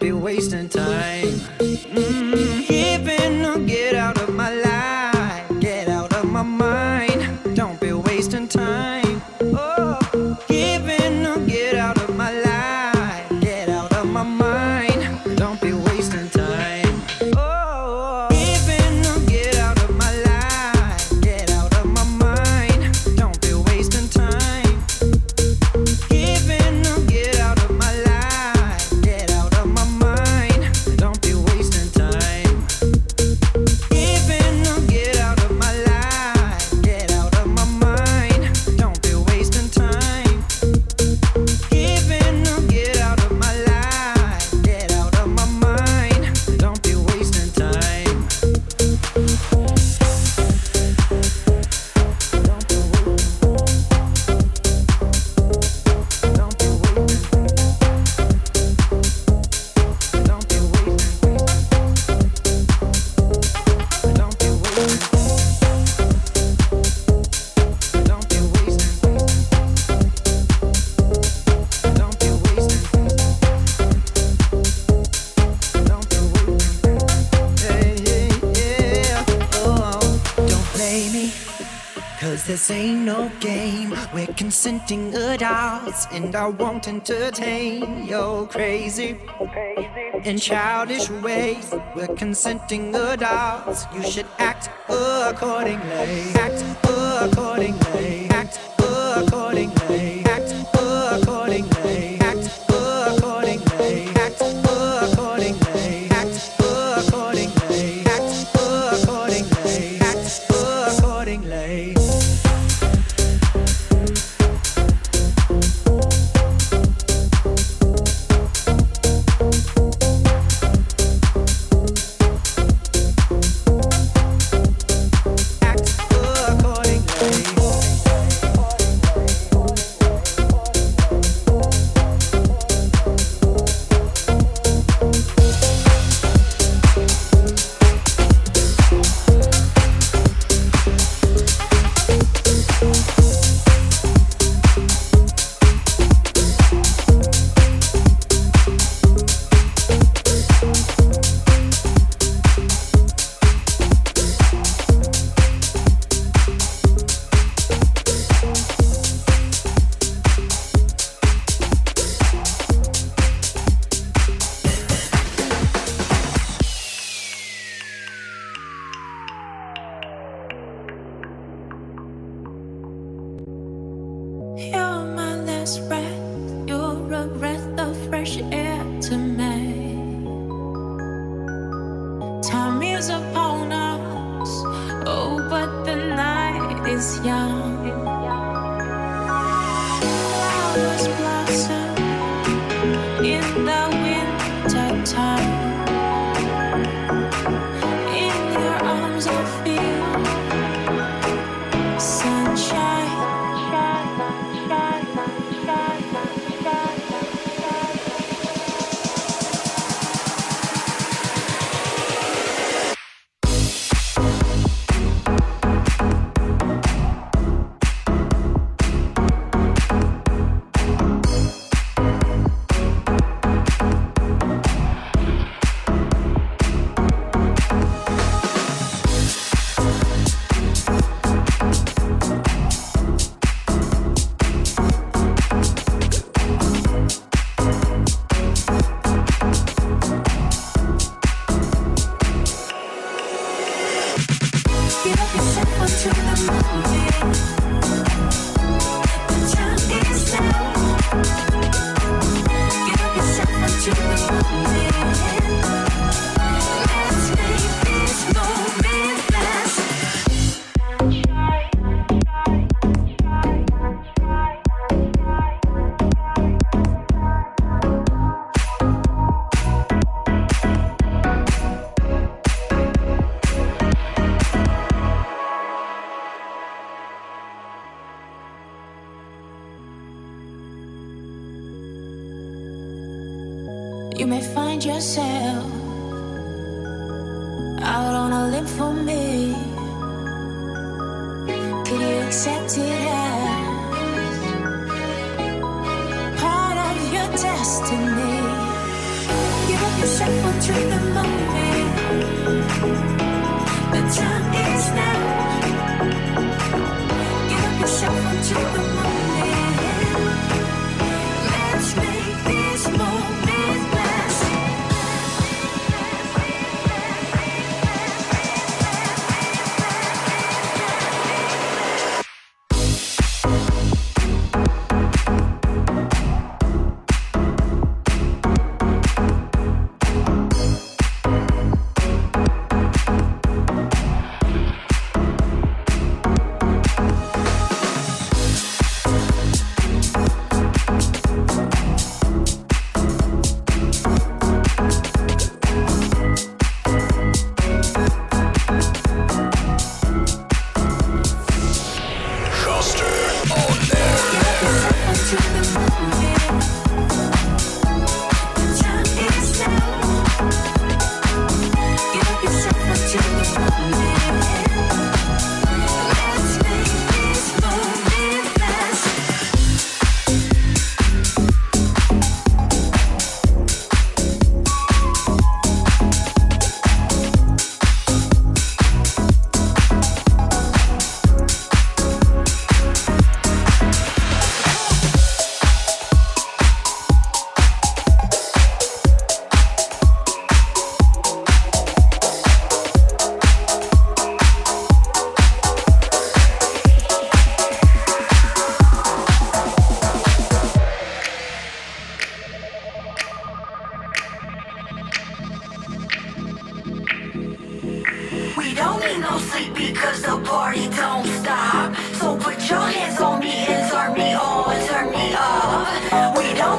be wasting time. acting adults, and I won't entertain your crazy and childish ways. We're consenting adults, you should act accordingly. Act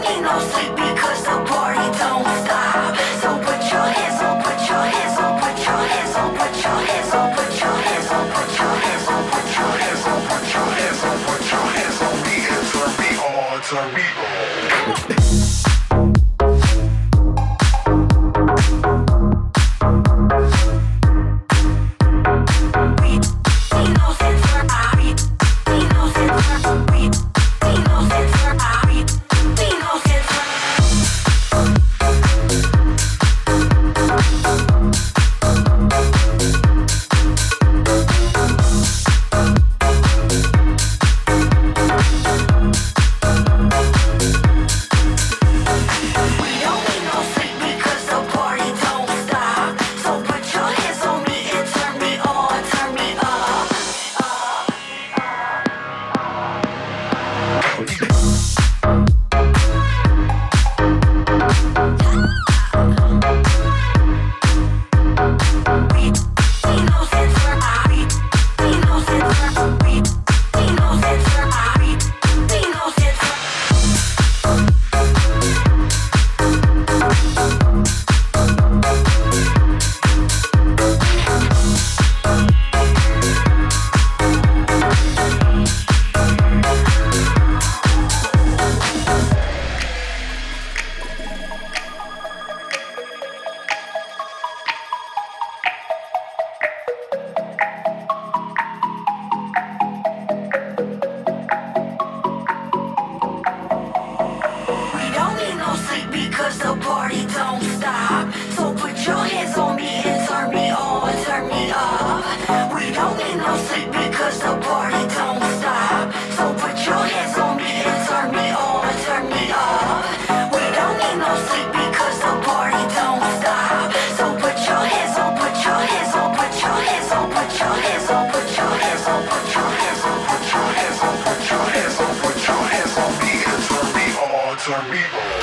que no se don't sleep because the party don't stop. So put your hands on me and turn me on, turn me up. We don't need no sleep because the party don't stop. So put your hands on me and turn me on, turn me up. We don't need no sleep because the party don't stop. So put your hands on, put your hands on, put your hands on, put your hands on, put your hands on, put your hands on, put your hands on, put your hands on, me and turn me on, turn me on.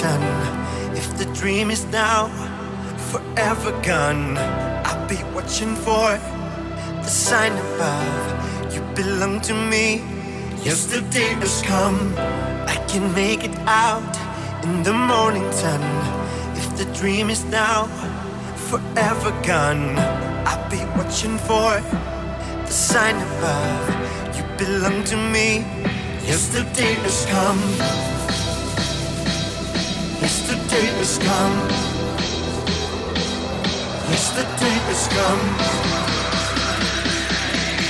If the dream is now forever gone, I'll be watching for the sign above. You belong to me. Yesterday has come. I can make it out in the morning sun. If the dream is now forever gone, I'll be watching for the sign above. You belong to me. Yesterday has come. Yesterday is come. Yesterday is come.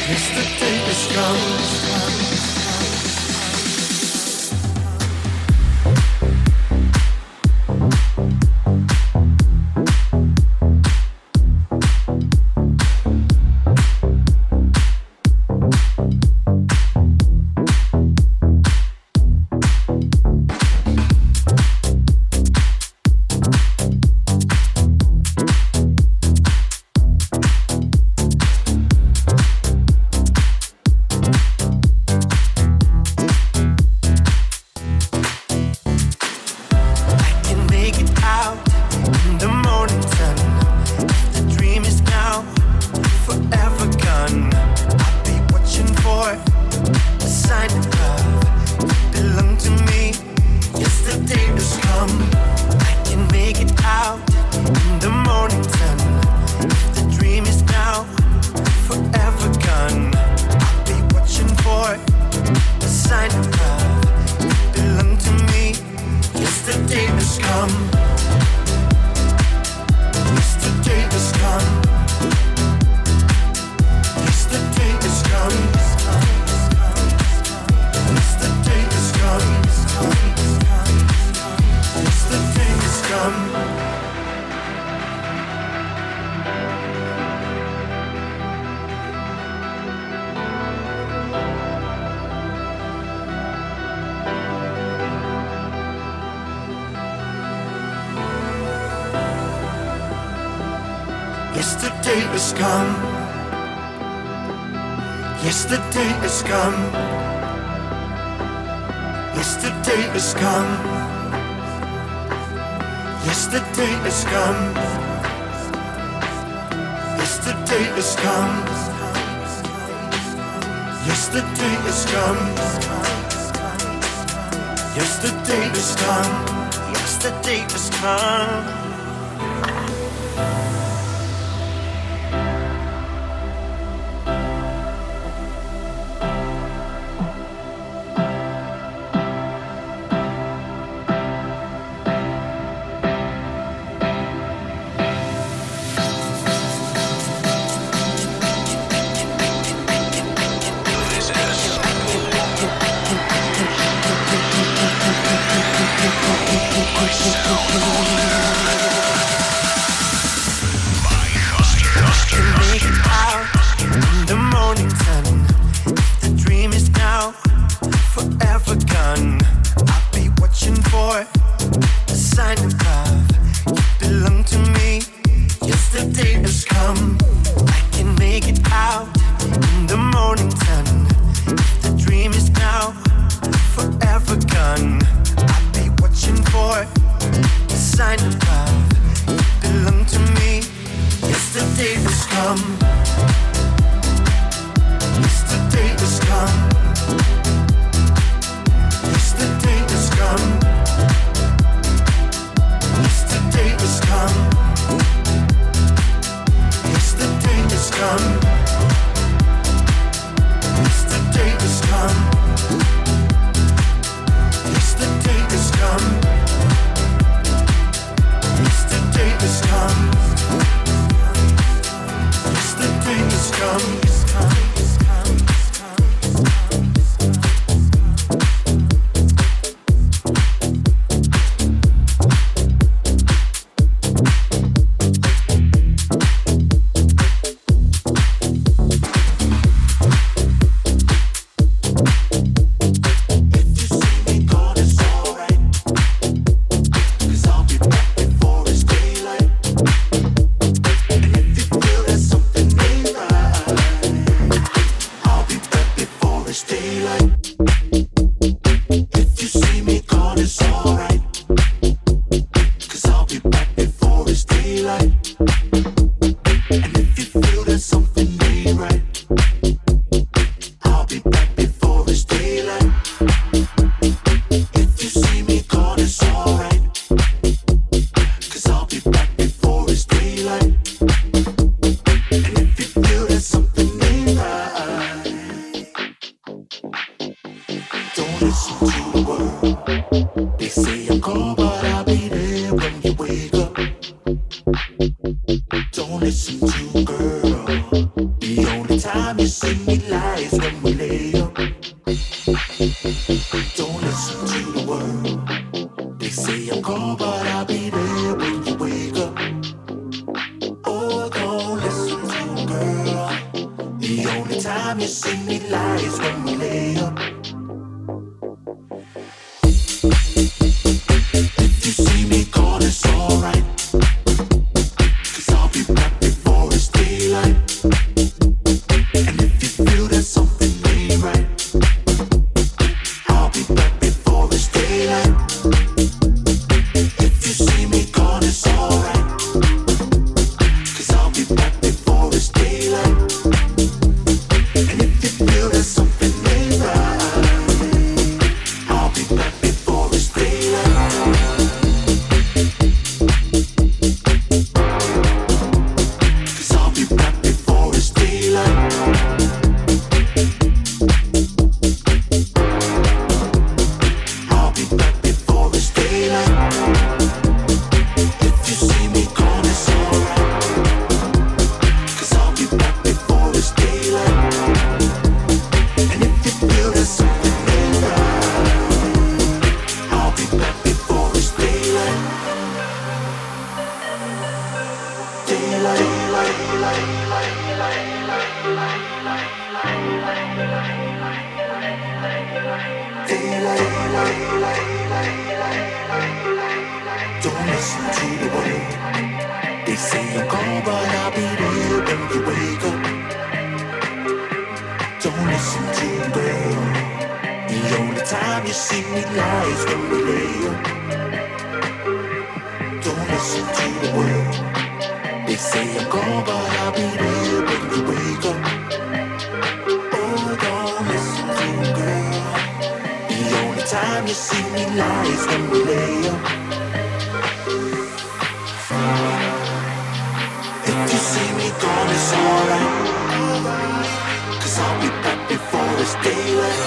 Yesterday is come. Yesterday is gone. Yesterday is gone. Yesterday is come. Yesterday is gone. Yesterday is gone. Yesterday is gone. Yesterday is gone. Yesterday is come. go, but I'll be there when you wake up. Oh, don't listen to a. The only time you see me lie is when If you see me it's alright. Cause I'll be back before it's daylight.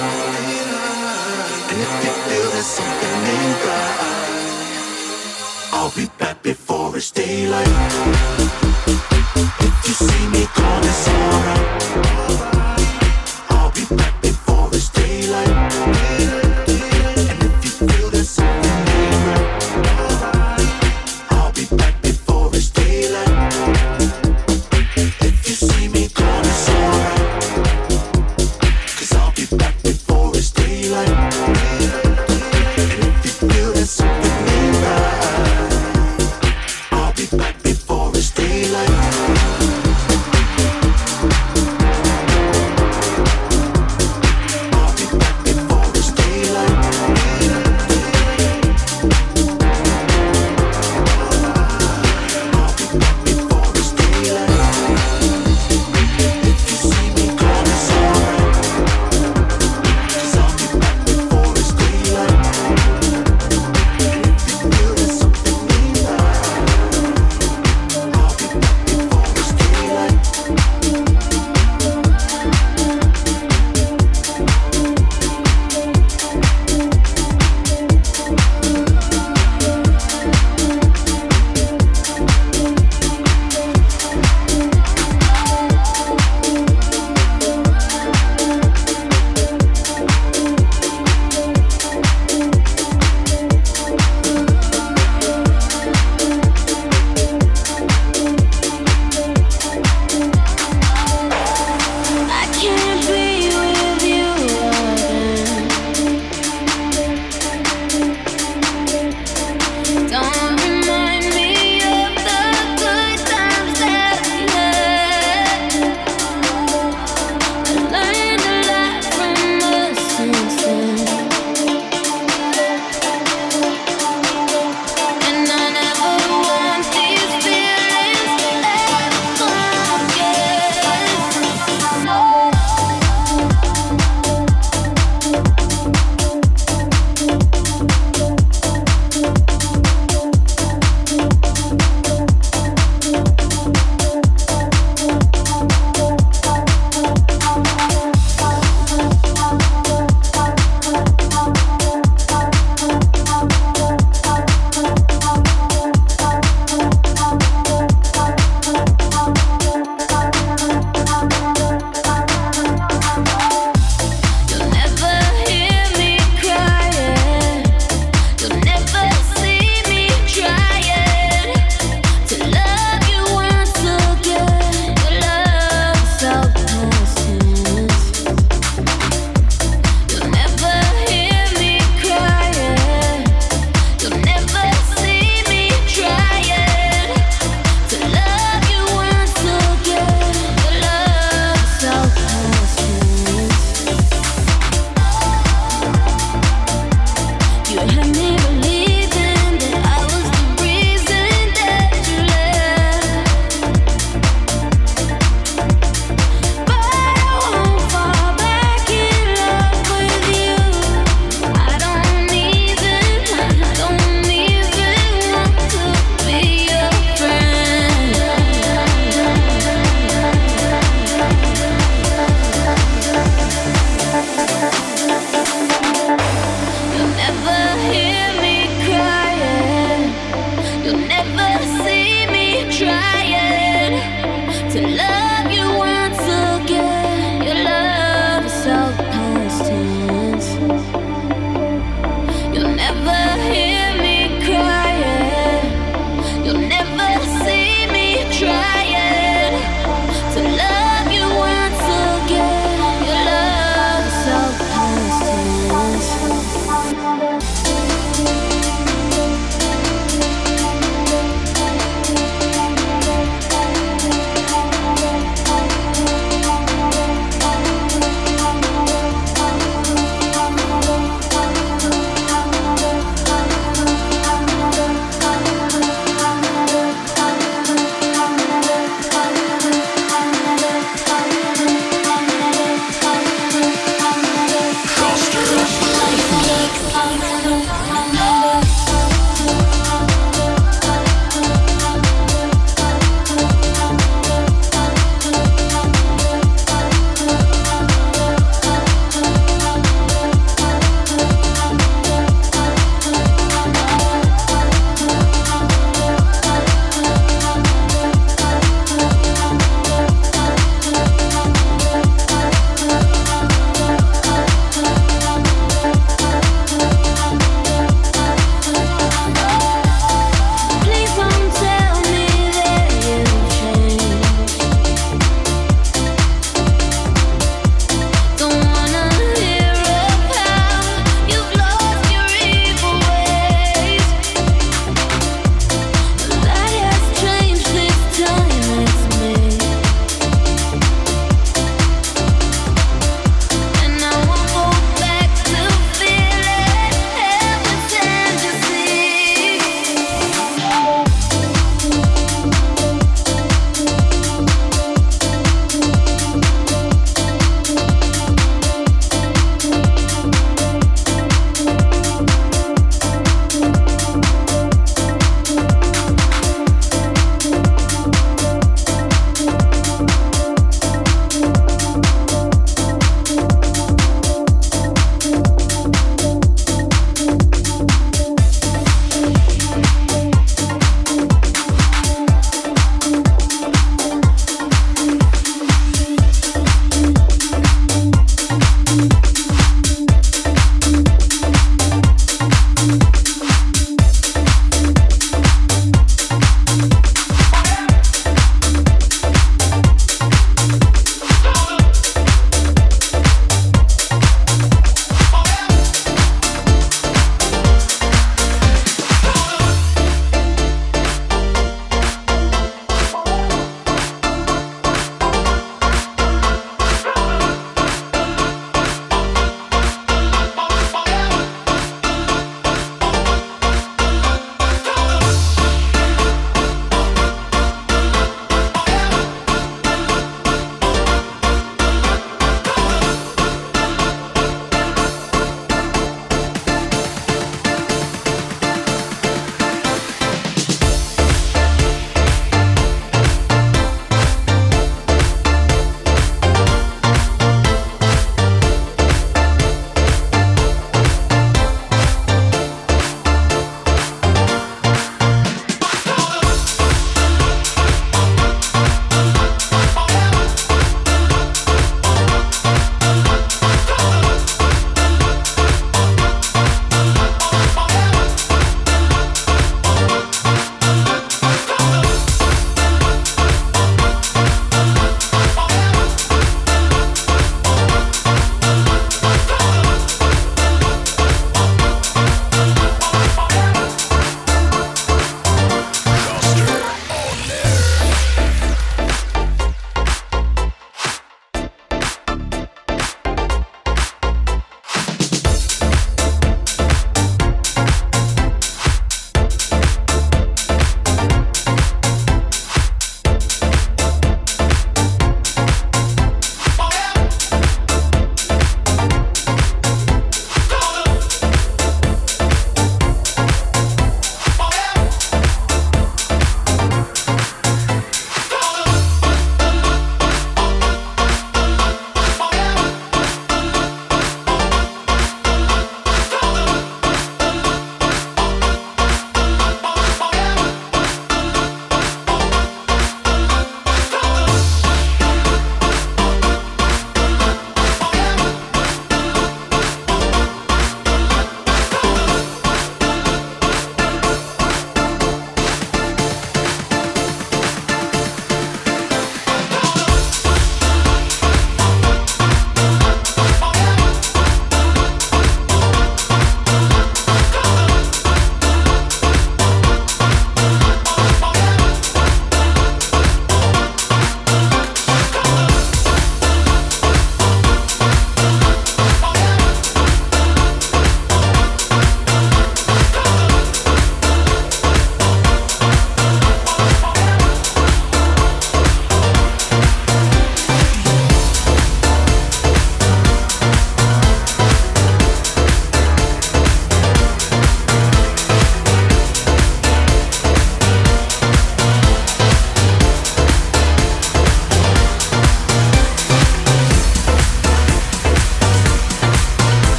And if you feel there's something I'll be back before it's daylight. If you see me gone, it's alright.